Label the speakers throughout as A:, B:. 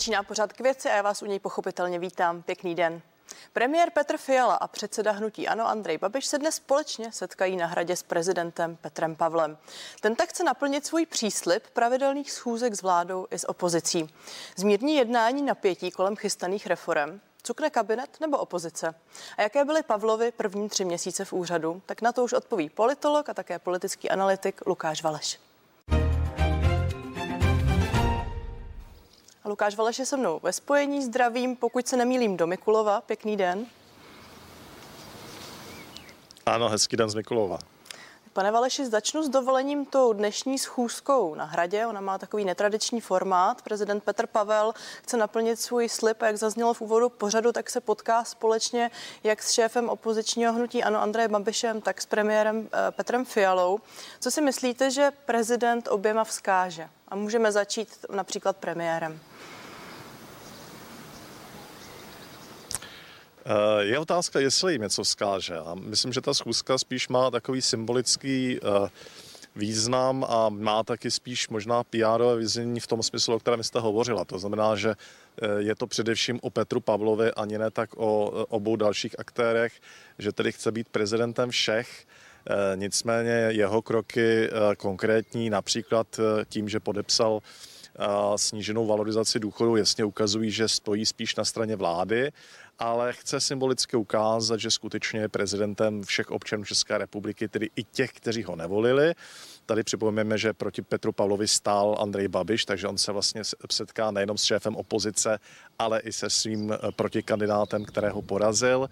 A: Začíná pořád k věci a já vás u něj pochopitelně vítám. Pěkný den. Premiér Petr Fiala a předseda hnutí Ano Andrej Babiš se dnes společně setkají na hradě s prezidentem Petrem Pavlem. Ten tak chce naplnit svůj příslip pravidelných schůzek s vládou i s opozicí. Zmírní jednání napětí kolem chystaných reform, Cukne kabinet nebo opozice? A jaké byly Pavlovi první tři měsíce v úřadu? Tak na to už odpoví politolog a také politický analytik Lukáš Valeš. A Lukáš Valeš je se mnou ve spojení. Zdravím, pokud se nemýlím, do Mikulova. Pěkný den.
B: Ano, hezký den z Mikulova.
A: Pane Valeši, začnu s dovolením tou dnešní schůzkou na hradě. Ona má takový netradiční formát. Prezident Petr Pavel chce naplnit svůj slib a jak zaznělo v úvodu pořadu, tak se potká společně jak s šéfem opozičního hnutí Ano Andrejem Babišem, tak s premiérem eh, Petrem Fialou. Co si myslíte, že prezident oběma vzkáže? A můžeme začít například premiérem.
B: Eh, je otázka, jestli jim něco vzkáže. A myslím, že ta schůzka spíš má takový symbolický eh, význam a má taky spíš možná PR vizení v tom smyslu, o kterém jste hovořila. To znamená, že eh, je to především o Petru Pavlovi, ani ne tak o obou dalších aktérech, že tedy chce být prezidentem všech. Nicméně jeho kroky konkrétní, například tím, že podepsal sníženou valorizaci důchodu, jasně ukazují, že stojí spíš na straně vlády ale chce symbolicky ukázat, že skutečně je prezidentem všech občanů České republiky, tedy i těch, kteří ho nevolili. Tady připomeneme, že proti Petru Pavlovi stál Andrej Babiš, takže on se vlastně setká nejenom s šéfem opozice, ale i se svým eh, protikandidátem, kterého porazil.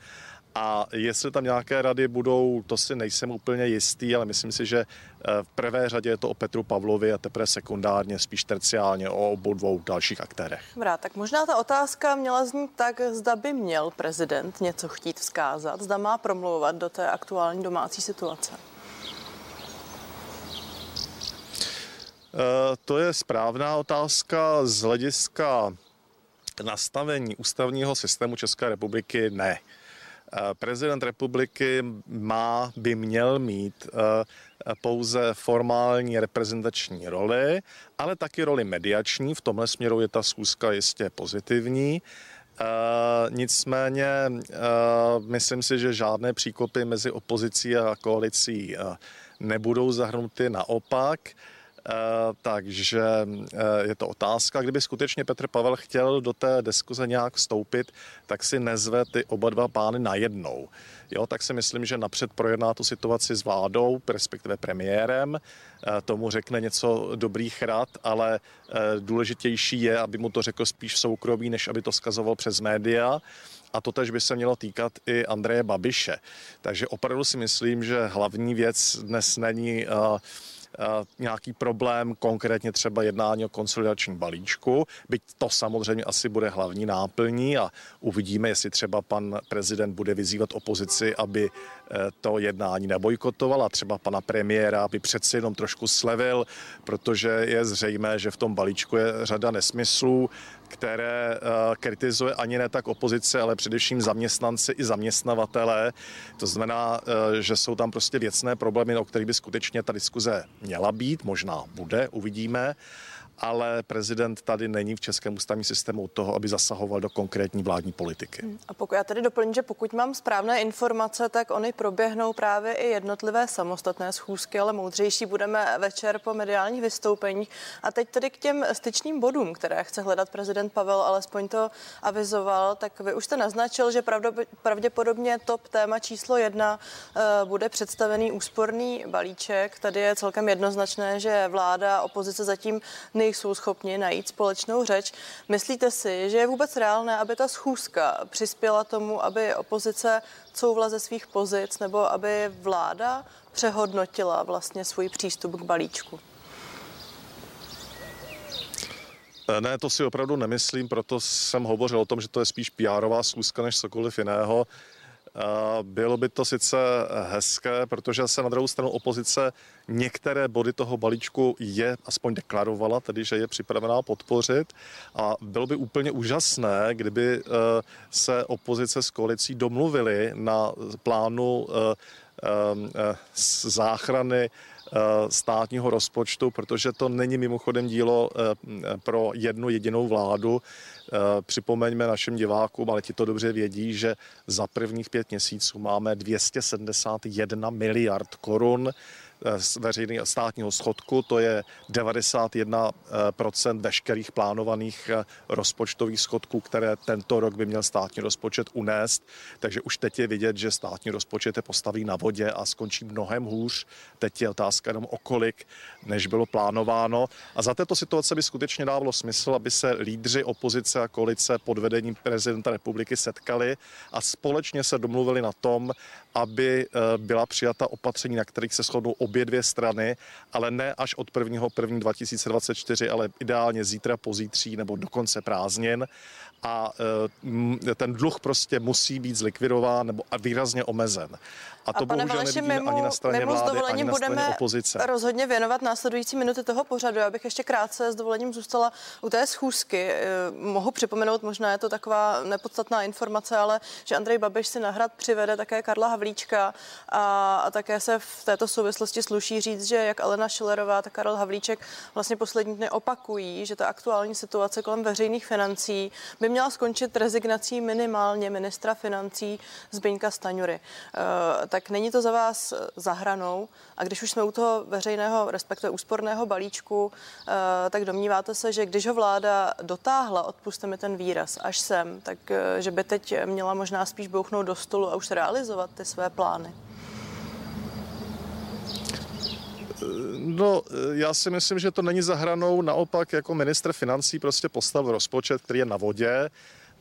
B: A jestli tam nějaké rady budou, to si nejsem úplně jistý, ale myslím si, že eh, v prvé řadě je to o Petru Pavlovi a teprve sekundárně, spíš terciálně o obou dvou dalších aktérech.
A: Dobrá, tak možná ta otázka měla znít tak, zda by měl prezident něco chtít vzkázat, zda má promlouvat do té aktuální domácí situace.
B: Eh, to je správná otázka z hlediska nastavení ústavního systému České republiky ne. Eh, prezident republiky má, by měl mít eh, pouze formální reprezentační roli, ale taky roli mediační. V tomhle směru je ta schůzka jistě pozitivní. Uh, nicméně uh, myslím si, že žádné příkopy mezi opozicí a koalicí uh, nebudou zahrnuty. Naopak, uh, takže eh, je to otázka. Kdyby skutečně Petr Pavel chtěl do té diskuze nějak vstoupit, tak si nezve ty oba dva pány najednou. Jo, tak si myslím, že napřed projedná tu situaci s vládou, respektive premiérem, eh, tomu řekne něco dobrých rad, ale důležitější je, aby mu to řekl spíš v soukromí, než aby to skazoval přes média. A to tež by se mělo týkat i Andreje Babiše. Takže opravdu si myslím, že hlavní věc dnes není uh, Eh, nějaký problém, konkrétně třeba jednání o konsolidačním balíčku, byť to samozřejmě asi bude hlavní náplní a uvidíme, jestli třeba pan prezident bude vyzývat opozici, aby eh, to jednání nebojkotoval a třeba pana premiéra, aby přeci jenom trošku slevil, protože je zřejmé, že v tom balíčku je řada nesmyslů, které uh, kritizuje ani ne tak opozice, ale především zaměstnanci i zaměstnavatele. To znamená, uh, že jsou tam prostě věcné problémy, o kterých by skutečně ta diskuze měla být, možná bude, uvidíme ale prezident tady není v českém ústavním systému od toho, aby zasahoval do konkrétní vládní politiky. Hmm.
A: A pokud já tady doplním, že pokud mám správné informace, tak oni proběhnou právě i jednotlivé samostatné schůzky, ale moudřejší budeme večer po mediálních vystoupeních. A teď tedy k těm styčným bodům, které chce hledat prezident Pavel, alespoň to avizoval, tak vy už jste naznačil, že pravděpodobně top téma číslo jedna eh, bude představený úsporný balíček. Tady je celkem jednoznačné, že vláda, opozice zatím nej nejsou schopni najít společnou řeč. Myslíte si, že je vůbec reálné, aby ta schůzka přispěla tomu, aby opozice couvla ze svých pozic nebo aby vláda přehodnotila vlastně svůj přístup k balíčku?
B: Ne, to si opravdu nemyslím, proto jsem hovořil o tom, že to je spíš pr schůzka než cokoliv jiného. Bylo by to sice hezké, protože se na druhou stranu opozice některé body toho balíčku je aspoň deklarovala, tedy že je připravená podpořit. A bylo by úplně úžasné, kdyby eh, se opozice s koalicí domluvili na plánu eh, záchrany státního rozpočtu, protože to není mimochodem dílo pro jednu jedinou vládu. Připomeňme našim divákům, ale ti to dobře vědí, že za prvních pět měsíců máme 271 miliard korun Eh, veřejného státního schodku, to je 91% veškerých plánovaných eh, rozpočtových schodků, které tento rok by měl státní rozpočet unést. Takže už teď je vidět, že státní rozpočet je postaví na vodě a skončí mnohem hůř. Teď je otázka jenom o kolik, než bylo plánováno. A za této situace by skutečně dávalo smysl, aby se lídři opozice a koalice pod vedením prezidenta republiky setkali a společně se domluvili na tom, aby eh, byla přijata opatření, na kterých se shodnou obě dvě strany, ale ne až od 1. 1. 2024, ale ideálně zítra, pozítří nebo dokonce prázdnin a e, ten dluh prostě musí být zlikvidován nebo výrazně omezen.
A: A to a bohužel Valeši, mimo, ani na straně mimo vlády, ani na straně budeme opozice. rozhodně věnovat následující minuty toho pořadu. Já bych ještě krátce s dovolením zůstala u té schůzky. E, mohu připomenout, možná je to taková nepodstatná informace, ale že Andrej Babiš si na hrad přivede také Karla Havlíčka a, a také se v této souvislosti sluší říct, že jak Alena Šilerová, tak Karel Havlíček vlastně poslední dny opakují, že ta aktuální situace kolem veřejných financí by měla skončit rezignací minimálně ministra financí Zbyňka Staňury. Eh, tak není to za vás zahranou? A když už jsme u toho veřejného, respektive úsporného balíčku, eh, tak domníváte se, že když ho vláda dotáhla, odpuste mi ten výraz, až sem, tak eh, že by teď měla možná spíš bouchnout do stolu a už realizovat ty své plány?
B: No, já si myslím, že to není zahranou. Naopak, jako ministr financí prostě postavil rozpočet, který je na vodě.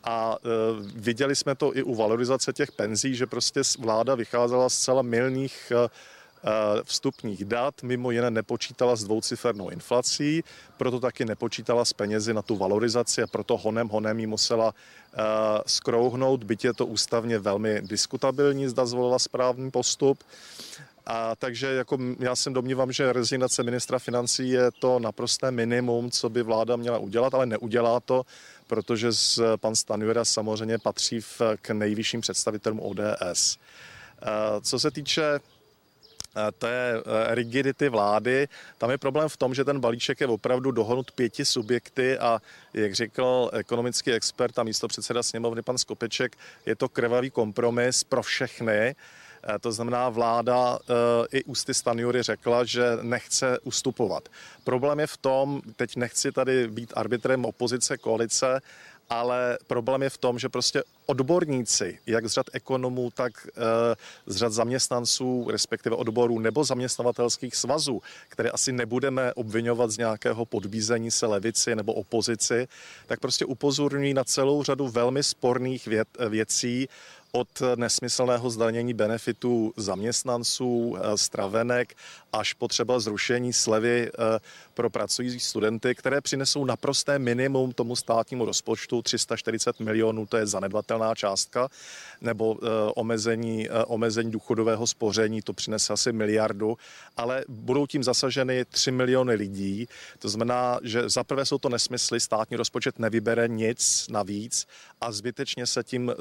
B: A e, viděli jsme to i u valorizace těch penzí, že prostě vláda vycházela z celá milných e, vstupních dat, mimo jiné nepočítala s dvoucifernou inflací, proto taky nepočítala s penězi na tu valorizaci a proto honem honem ji musela uh, skrouhnout, byť je to ústavně velmi diskutabilní, zda zvolila správný postup. A takže jako já se domnívám, že rezignace ministra financí je to naprosté minimum, co by vláda měla udělat, ale neudělá to, protože z, pan Stanjura samozřejmě patří v, k nejvyšším představitelům ODS. Co se týče té rigidity vlády. Tam je problém v tom, že ten balíček je opravdu dohodnut pěti subjekty a jak řekl ekonomický expert a místo předseda sněmovny pan Skopeček, je to krvavý kompromis pro všechny. Eh, to znamená, vláda eh, i ústy Stanjury řekla, že nechce ustupovat. Problém je v tom, teď nechci tady být arbitrem opozice, koalice, ale problém je v tom, že prostě odborníci, jak z řad ekonomů, tak eh, z řad zaměstnanců, respektive odborů nebo zaměstnavatelských svazů, které asi nebudeme obvinovat z nějakého podbízení se levici nebo opozici, tak prostě upozorňují na celou řadu velmi sporných věd, věcí, od nesmyslného zdanění benefitů zaměstnanců, eh, stravenek, až po třeba zrušení slevy eh, pro pracující studenty, které přinesou naprosté minimum tomu státnímu rozpočtu, 340 milionů, to je zanedbatelná částka, nebo eh, omezení, omezení důchodového spoření, to přinese asi miliardu, ale budou tím zasaženy 3 miliony lidí. To znamená, že zaprvé jsou to nesmysly, státní rozpočet nevybere nic navíc a zbytečně se tím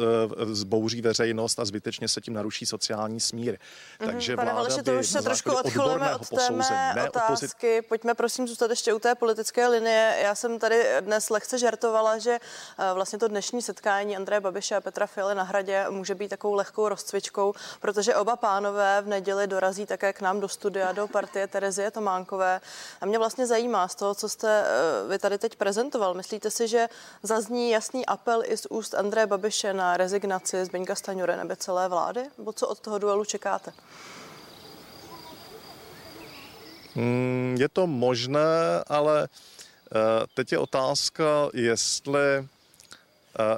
B: zbouří veřejnost a zbytečně se tím naruší sociální smír.
A: Mm-hmm, Takže Pane vláda to už se trošku odchylujeme od té mé otázky. Opozit... Pojďme prosím zůstat ještě u té politické linie. Já jsem tady dnes lehce žertovala, že eh, vlastně to dnešní setkání Andreje Babiše a Petra Fialy na hradě může být takovou lehkou rozcvičkou, protože oba pánové v neděli dorazí také k nám do studia, do partie Terezie Tománkové. A mě vlastně zajímá z toho, co jste eh, vy tady teď prezentoval. Myslíte si, že zazní jasný apel i z úst Andreje Babiše na rezignaci Zbyňka Staňure nebo celé vlády? Nebo co od toho duelu čekáte?
B: Hmm, je to možné, ale eh, teď je otázka, jestli eh,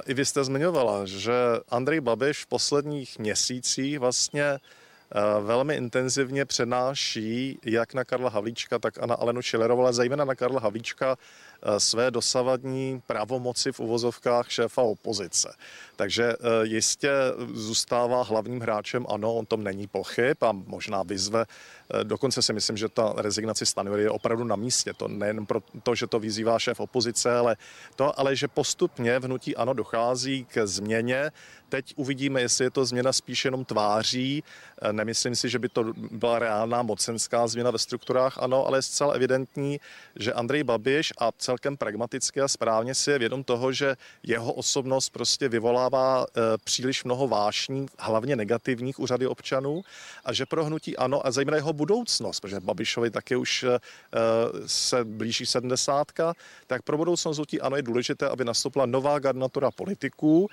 B: i vy jste zmiňovala, že Andrej Babiš v posledních měsících vlastně eh, velmi intenzivně přenáší jak na Karla Havlíčka, tak a na Alenu Šilerovou, ale zejména na Karla Havlíčka své dosavadní pravomoci v uvozovkách šéfa opozice. Takže jistě zůstává hlavním hráčem, ano, on tom není pochyb a možná vyzve. Eh, dokonce si myslím, že ta rezignace Stanjury je opravdu na místě. To nejen pro to, že to vyzývá šéf opozice, ale to, ale že postupně v hnutí ano dochází k změně. Teď uvidíme, jestli je to změna spíš jenom tváří, eh, Nemyslím si, že by to byla reálná mocenská změna ve strukturách, ano, ale je zcela evidentní, že Andrej Babiš a celkem pragmaticky a správně si je vědom toho, že jeho osobnost prostě vyvolává e, příliš mnoho vášní, hlavně negativních u řady občanů a že pro hnutí ano a zejména jeho budoucnost, protože Babišovi taky už e, se blíží sedmdesátka, tak pro budoucnost hnutí ano je důležité, aby nastoupila nová garnatura politiků,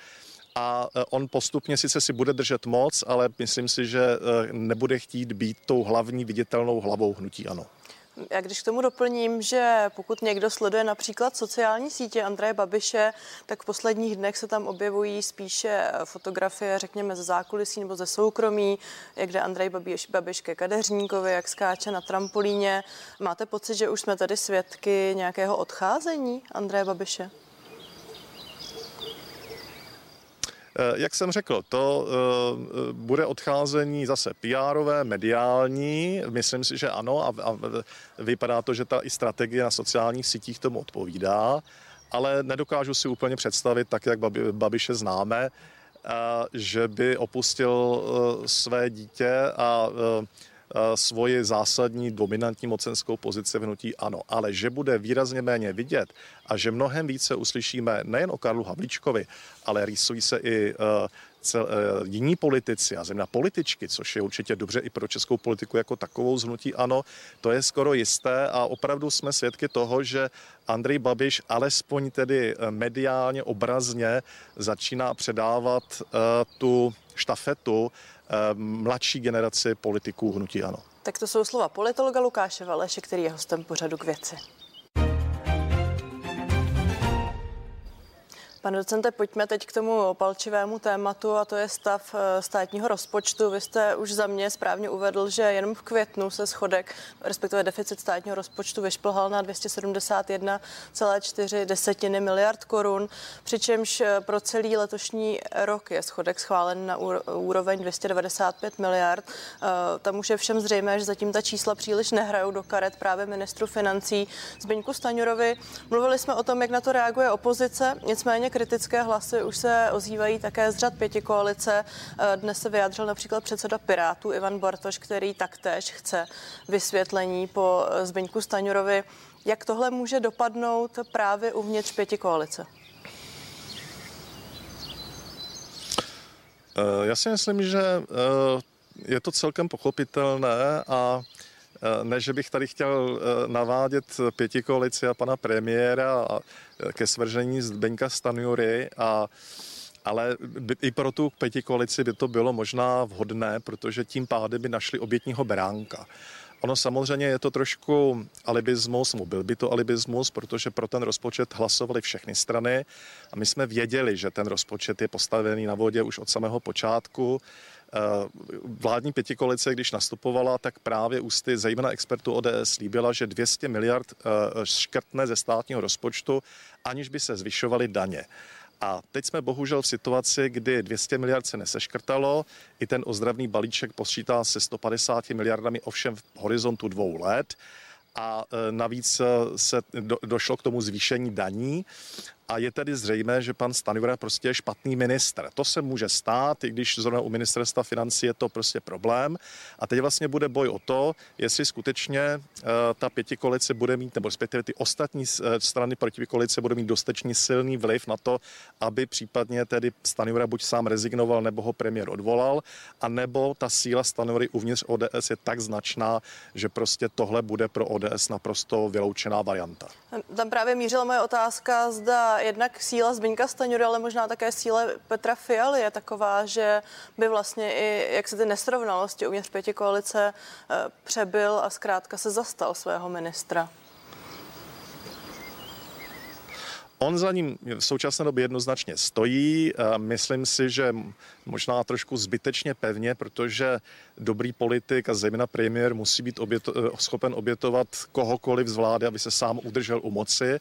B: a e, on postupně sice si bude držet moc, ale myslím si, že e, nebude chtít být tou hlavní viditelnou hlavou hnutí ano.
A: Já když k tomu doplním, že pokud někdo sleduje například sociální sítě Andreje Babiše, tak v posledních dnech se tam objevují spíše fotografie, řekněme, ze zákulisí nebo ze soukromí, jak jde Andrej Babiš, Babiš ke kadeřníkovi, jak skáče na trampolíně. Máte pocit, že už jsme tady svědky nějakého odcházení Andreje Babiše?
B: Jak jsem řekl, to eh, bude odcházení zase pr mediální, myslím si, že ano a, a vypadá to, že ta i strategie na sociálních sítích tomu odpovídá, ale nedokážu si úplně představit, tak jak Babiše známe, eh, že by opustil své dítě a svoji zásadní dominantní mocenskou pozici v hnutí ano, ale že bude výrazně méně vidět a že mnohem více uslyšíme nejen o Karlu Havlíčkovi, ale rýsují se i cel, jiní politici a zejména političky, což je určitě dobře i pro českou politiku jako takovou zhnutí ano, to je skoro jisté. A opravdu jsme svědky toho, že Andrej Babiš alespoň tedy mediálně, obrazně začíná předávat tu štafetu Eh, mladší generaci politiků hnutí ano.
A: Tak to jsou slova politologa Lukáše Valeše, který je hostem pořadu k věci. Pane docente, pojďme teď k tomu palčivému tématu a to je stav eh, státního rozpočtu. Vy jste už za mě správně uvedl, že jenom v květnu se schodek, respektive deficit státního rozpočtu vyšplhal na 271,4 desetiny miliard korun, přičemž eh, pro celý letošní rok je schodek schválen na úroveň 295 miliard. Eh, tam už je všem zřejmé, že zatím ta čísla příliš nehrajou do karet právě ministru financí Zbyňku Staňurovi. Mluvili jsme o tom, jak na to reaguje opozice, nicméně kritické hlasy už se ozývají také z řad pěti koalice. Eh, dnes se vyjádřil například předseda Pirátů Ivan Bartoš, který taktéž chce vysvětlení po eh, Zbyňku Staňurovi. Jak tohle může dopadnout právě uvnitř pěti koalice?
B: Eh, já si myslím, že je to celkem pochopitelné a ne, že bych tady chtěl eh, navádět pěti koalici a pana premiéra eh, ke svržení Zdeňka Stanjury a ale i pro tu pěti koalici by to bylo možná vhodné, protože tím pádem by našli obětního beránka. Ono samozřejmě je to trošku alibismus, byl by to alibismus, protože pro ten rozpočet hlasovali všechny strany a my jsme věděli, že ten rozpočet je postavený na vodě už od samého počátku. Eh, vládní pětikolice, když nastupovala, tak právě ústy zejména expertů ODS slíbila, že 200 miliard eh, škrtne ze státního rozpočtu, aniž by se zvyšovaly daně. A teď jsme bohužel v situaci, kdy 200 miliard se neseškrtalo, i ten ozdravný balíček posčítá se 150 miliardami, ovšem v horizontu dvou let a eh, navíc se do, došlo k tomu zvýšení daní a je tedy zřejmé, že pan Stanjura prostě je špatný ministr. To se může stát, i když zrovna u ministerstva financí je to prostě problém. A teď vlastně bude boj o to, jestli skutečně uh, ta pětikolice bude mít, nebo respektive ty ostatní uh, strany proti koalice bude mít dostatečně silný vliv na to, aby případně tedy Stanjura buď sám rezignoval, nebo ho premiér odvolal, a nebo ta síla Stanjury uvnitř ODS je tak značná, že prostě tohle bude pro ODS naprosto vyloučená varianta.
A: Tam právě mířila moje otázka, zda jednak síla Zbyňka Staňury, ale možná také síla Petra Fialy je taková, že by vlastně i jak se ty nesrovnalosti uvnitř pěti koalice eh, přebyl a zkrátka se zastal svého ministra.
B: On za ním v současné době jednoznačně stojí. Myslím si, že možná trošku zbytečně pevně, protože dobrý politik a zejména premiér musí být oběto, schopen obětovat kohokoliv z vlády, aby se sám udržel u moci.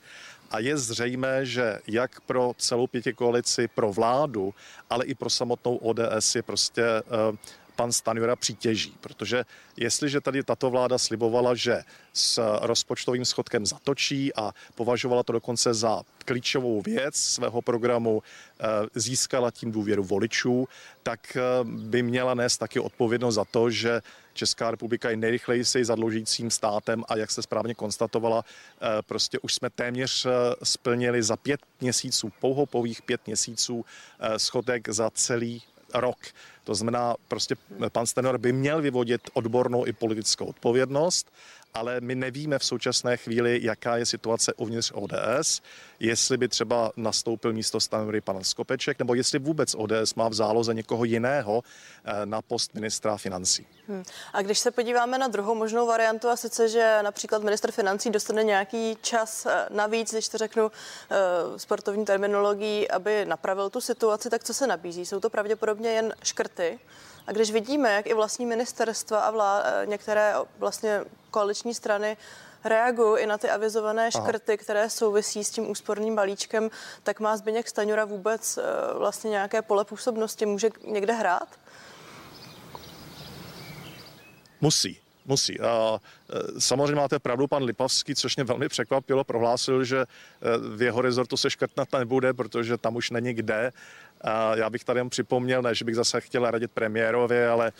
B: A je zřejmé, že jak pro celou pěti koalici, pro vládu, ale i pro samotnou ODS je prostě uh, pan Stanjura přitěží, protože jestliže tady tato vláda slibovala, že s rozpočtovým schodkem zatočí a považovala to dokonce za klíčovou věc svého programu, eh, získala tím důvěru voličů, tak eh, by měla nést taky odpovědnost za to, že Česká republika je nejrychleji se zadlužícím státem a jak se správně konstatovala, eh, prostě už jsme téměř splnili za pět měsíců, pouhopových pět měsíců schodek za celý rok. To znamená, prostě pan Stenor by měl vyvodit odbornou i politickou odpovědnost ale my nevíme v současné chvíli, jaká je situace uvnitř ODS, jestli by třeba nastoupil místo Stanjury pan Skopeček, nebo jestli vůbec ODS má v záloze někoho jiného eh, na post ministra financí. Hmm.
A: A když se podíváme na druhou možnou variantu, a sice, že například minister financí dostane nějaký čas eh, navíc, když to řeknu eh, sportovní terminologií, aby napravil tu situaci, tak co se nabízí? Jsou to pravděpodobně jen škrty? A když vidíme, jak i vlastní ministerstva a vlá, eh, některé vlastně koaliční strany reagují i na ty avizované škrty, Aha. které souvisí s tím úsporným balíčkem, tak má Zbyněk Staňura vůbec eh, vlastně nějaké pole působnosti? Může někde hrát?
B: Musí. Musí. A e, samozřejmě máte pravdu, pan Lipavský, což mě velmi překvapilo, prohlásil, že v jeho rezortu se škrtnat nebude, protože tam už není kde. Já bych tady jen připomněl, ne, že bych zase chtěl radit premiérovi, ale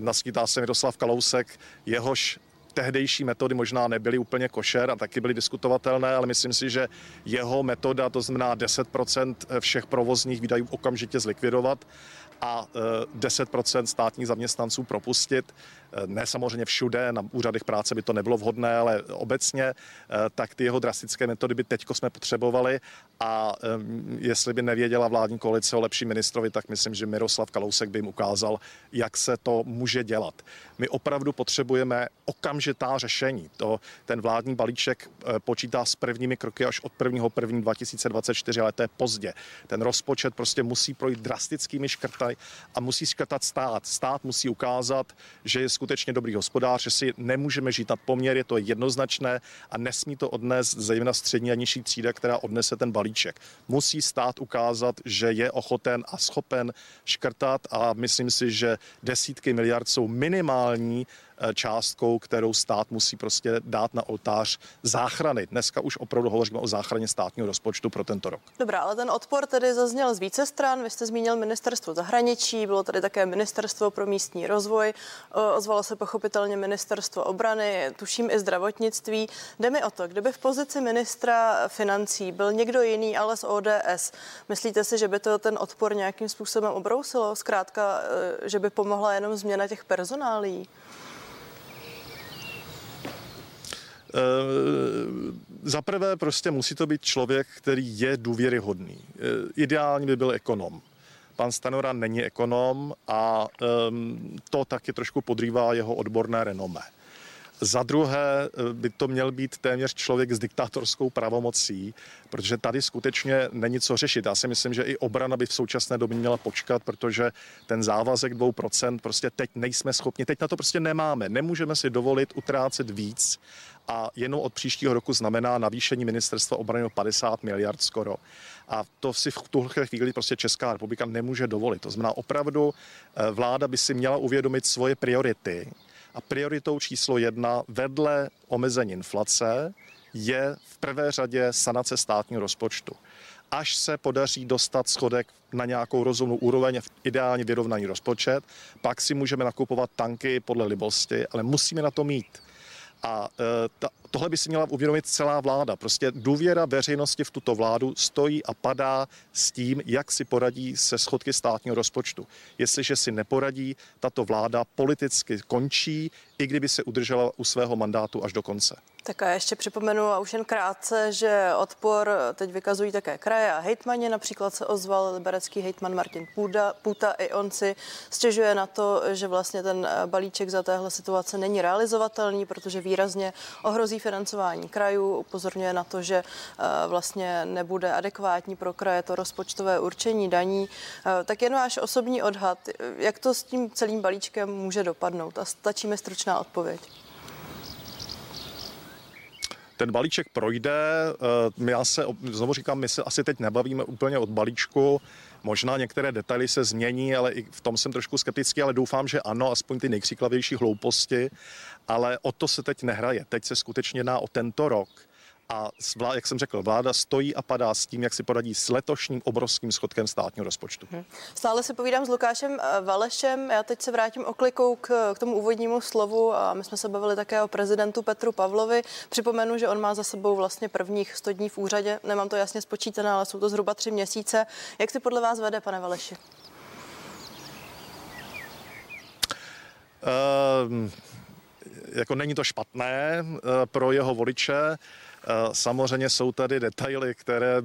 B: naskýtá se Miroslav Kalousek, jehož tehdejší metody možná nebyly úplně košer a taky byly diskutovatelné, ale myslím si, že jeho metoda, to znamená 10% všech provozních výdajů okamžitě zlikvidovat a 10% e, státních zaměstnanců propustit, ne samozřejmě všude, na úřadech práce by to nebylo vhodné, ale obecně, e, tak ty jeho drastické metody by teďko jsme potřebovali a jestli by nevěděla vládní koalice o lepší ministrovi, tak myslím, že Miroslav Kalousek by jim ukázal, jak se to může dělat. My opravdu potřebujeme okamžitá řešení. To, ten vládní balíček počítá s prvními kroky až od 1. 1. 2024, ale to je pozdě. Ten rozpočet prostě musí projít drastickými škrtaj a musí škrtat stát. Stát musí ukázat, že je skutečně dobrý hospodář, že si nemůžeme žít nad poměr, je to jednoznačné a nesmí to odnést zejména střední a nižší třída, která odnese ten balíček. Musí stát ukázat, že je ochoten a schopen škrtat a myslím si, že desítky miliard jsou minimální částkou, kterou stát musí prostě dát na oltář záchrany. Dneska už opravdu hovoříme o záchraně státního rozpočtu pro tento rok.
A: Dobrá, ale ten odpor tedy zazněl z více stran. Vy jste zmínil ministerstvo zahraničí, bylo tady také ministerstvo pro místní rozvoj, ozvalo se pochopitelně ministerstvo obrany, tuším i zdravotnictví. Jde mi o to, kdyby v pozici ministra financí byl někdo jiný, ale z ODS, myslíte si, že by to ten odpor nějakým způsobem obrousilo? Zkrátka, eh, že by pomohla jenom změna těch personálí?
B: Za prvé prostě musí to být člověk, který je důvěryhodný. Eh, ideální by byl ekonom. Pan Stanora není ekonom a um, to taky trošku podrývá jeho odborné renome. Za druhé eh, by to měl být téměř člověk s diktátorskou pravomocí, protože tady skutečně není co řešit. Já si myslím, že i obrana by v současné době měla počkat, protože ten závazek 2% prostě teď nejsme schopni, teď na to prostě nemáme. Nemůžeme si dovolit utrácet víc a jenom od příštího roku znamená navýšení ministerstva obrany o 50 miliard skoro. A to si v tuhle chvíli prostě Česká republika nemůže dovolit. To znamená opravdu eh, vláda by si měla uvědomit svoje priority a prioritou číslo jedna vedle omezení inflace je v prvé řadě sanace státního rozpočtu. Až se podaří dostat schodek na nějakou rozumnou úroveň, ideálně vyrovnaný rozpočet, pak si můžeme nakupovat tanky podle libosti, ale musíme na to mít. A e, ta, tohle by si měla uvědomit celá vláda. Prostě důvěra veřejnosti v tuto vládu stojí a padá s tím, jak si poradí se schodky státního rozpočtu. Jestliže si neporadí, tato vláda politicky končí, i kdyby se udržela u svého mandátu až do konce.
A: Tak a ještě připomenu a už jen krátce, že odpor teď vykazují také kraje a hejtmani. Například se ozval liberecký hejtman Martin Půda, Půta. I on si stěžuje na to, že vlastně ten balíček za téhle situace není realizovatelný, protože výrazně ohrozí financování krajů. Upozorňuje na to, že eh, vlastně nebude adekvátní pro kraje to rozpočtové určení daní. Eh, tak jen váš osobní odhad, jak to s tím celým balíčkem může dopadnout? A stačí mi stručná odpověď.
B: Ten balíček projde. Eh, já se, znovu říkám, my se asi teď nebavíme úplně od balíčku. Možná některé detaily se změní, ale i v tom jsem trošku skeptický, ale doufám, že ano, aspoň ty nejkříklavější hlouposti, ale o to se teď nehraje. Teď se skutečně jedná o tento rok a jak jsem řekl, vláda stojí a padá s tím, jak si poradí s letošním obrovským schodkem státního rozpočtu. Hmm.
A: Stále si povídám s Lukášem eh, Valešem. Já teď se vrátím oklikou k, k tomu úvodnímu slovu a my jsme se bavili také o prezidentu Petru Pavlovi. Připomenu, že on má za sebou vlastně prvních 100 dní v úřadě. Nemám to jasně spočítané, ale jsou to zhruba tři měsíce. Jak si podle vás vede, pane Valeši?
B: Uh, jako není to špatné uh, pro jeho voliče. Samozřejmě jsou tady detaily, které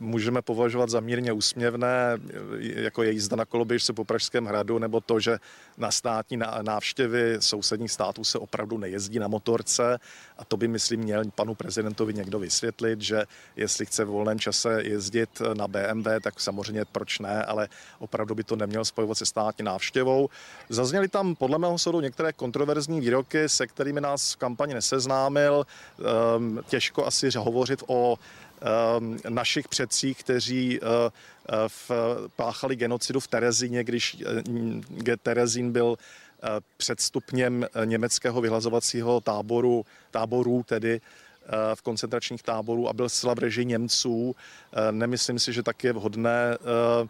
B: můžeme považovat za mírně úsměvné, jako je jízda na koloběžce po Pražském hradu, nebo to, že na státní návštěvy sousedních států se opravdu nejezdí na motorce. A to by, myslím, měl panu prezidentovi někdo vysvětlit, že jestli chce v volném čase jezdit na BMW, tak samozřejmě proč ne, ale opravdu by to neměl spojovat se státní návštěvou. Zazněly tam podle mého soudu některé kontroverzní výroky, se kterými nás v kampani neseznámil. Ehm, těžko asi hovořit o našich předcích, kteří eh, eh, páchali genocidu v Terezíně, když eh, Terezín byl předstupněm německého vyhlazovacího táboru, táborů, tedy v koncentračních táborů a byl zcela v režii Němců. Nemyslím si, že tak je vhodné Ehm,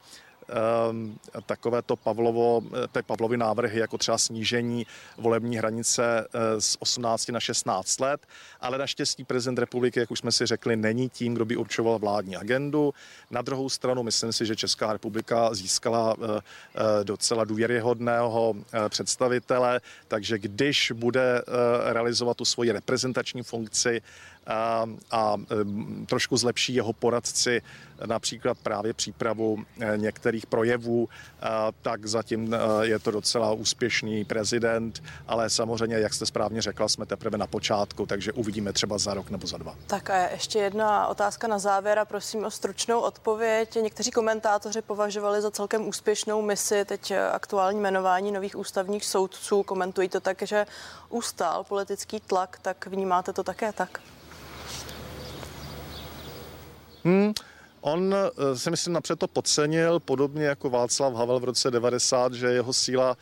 B: takovéto Pavlovo, ty Pavlovy návrhy, jako třeba snížení volební hranice eh, z 18 na 16 let, ale naštěstí prezident republiky, jak už jsme si řekli, není tím, kdo by určoval vládní agendu. Na druhou stranu myslím si, že Česká republika získala eh, eh, docela důvěryhodného představitele, takže když bude realizovat tu svoji reprezentační funkci, a, a trošku zlepší jeho poradci například právě přípravu e, některých projevů, tak zatím e, je to docela úspěšný prezident, ale samozřejmě, jak jste správně řekla, jsme teprve na počátku, takže uvidíme třeba za rok nebo za dva.
A: Tak a ještě jedna otázka na závěr a prosím o stručnou odpověď. Někteří komentátoři považovali za celkem úspěšnou misi teď aktuální jmenování nových ústavních soudců. Komentují to tak, že ustál politický tlak, tak vnímáte to také tak?
B: Hmm, on eh, si myslím napřed to podcenil, podobně jako Václav Havel v roce 90, že jeho síla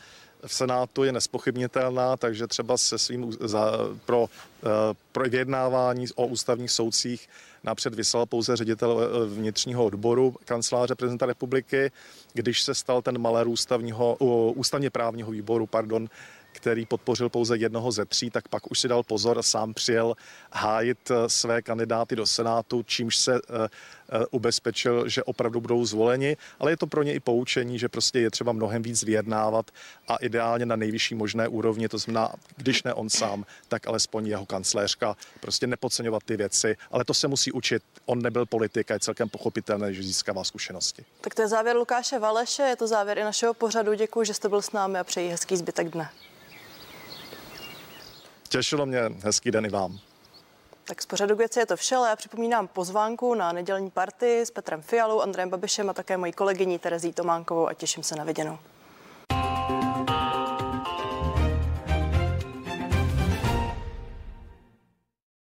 B: v Senátu je nespochybnitelná, takže třeba se svým za, pro, eh, pro vyjednávání o ústavních soudcích napřed vyslal pouze ředitel eh, vnitřního odboru kanceláře prezidenta republiky, když se stal ten malér ústavního, ústavně právního výboru, pardon, který podpořil pouze jednoho ze tří, tak pak už si dal pozor a sám přijel hájit eh, své kandidáty do Senátu, čímž se eh, eh, ubezpečil, že opravdu budou zvoleni, ale je to pro ně i poučení, že prostě je třeba mnohem víc vyjednávat a ideálně na nejvyšší možné úrovni, to znamená, když ne on sám, tak alespoň jeho kancléřka, prostě nepodceňovat ty věci, ale to se musí učit. On nebyl politik a je celkem pochopitelné, že získává zkušenosti.
A: Tak to je závěr Lukáše Valeše, je to závěr i našeho pořadu. Děkuji, že jste byl s námi a přeji hezký zbytek dne.
B: Těšilo mě, hezký den i vám.
A: Tak z pořadu věci je to vše, ale já připomínám pozvánku na nedělní party s Petrem Fialou, Andrejem Babišem a také mojí kolegyní Terezí Tománkovou a těším se na viděnou.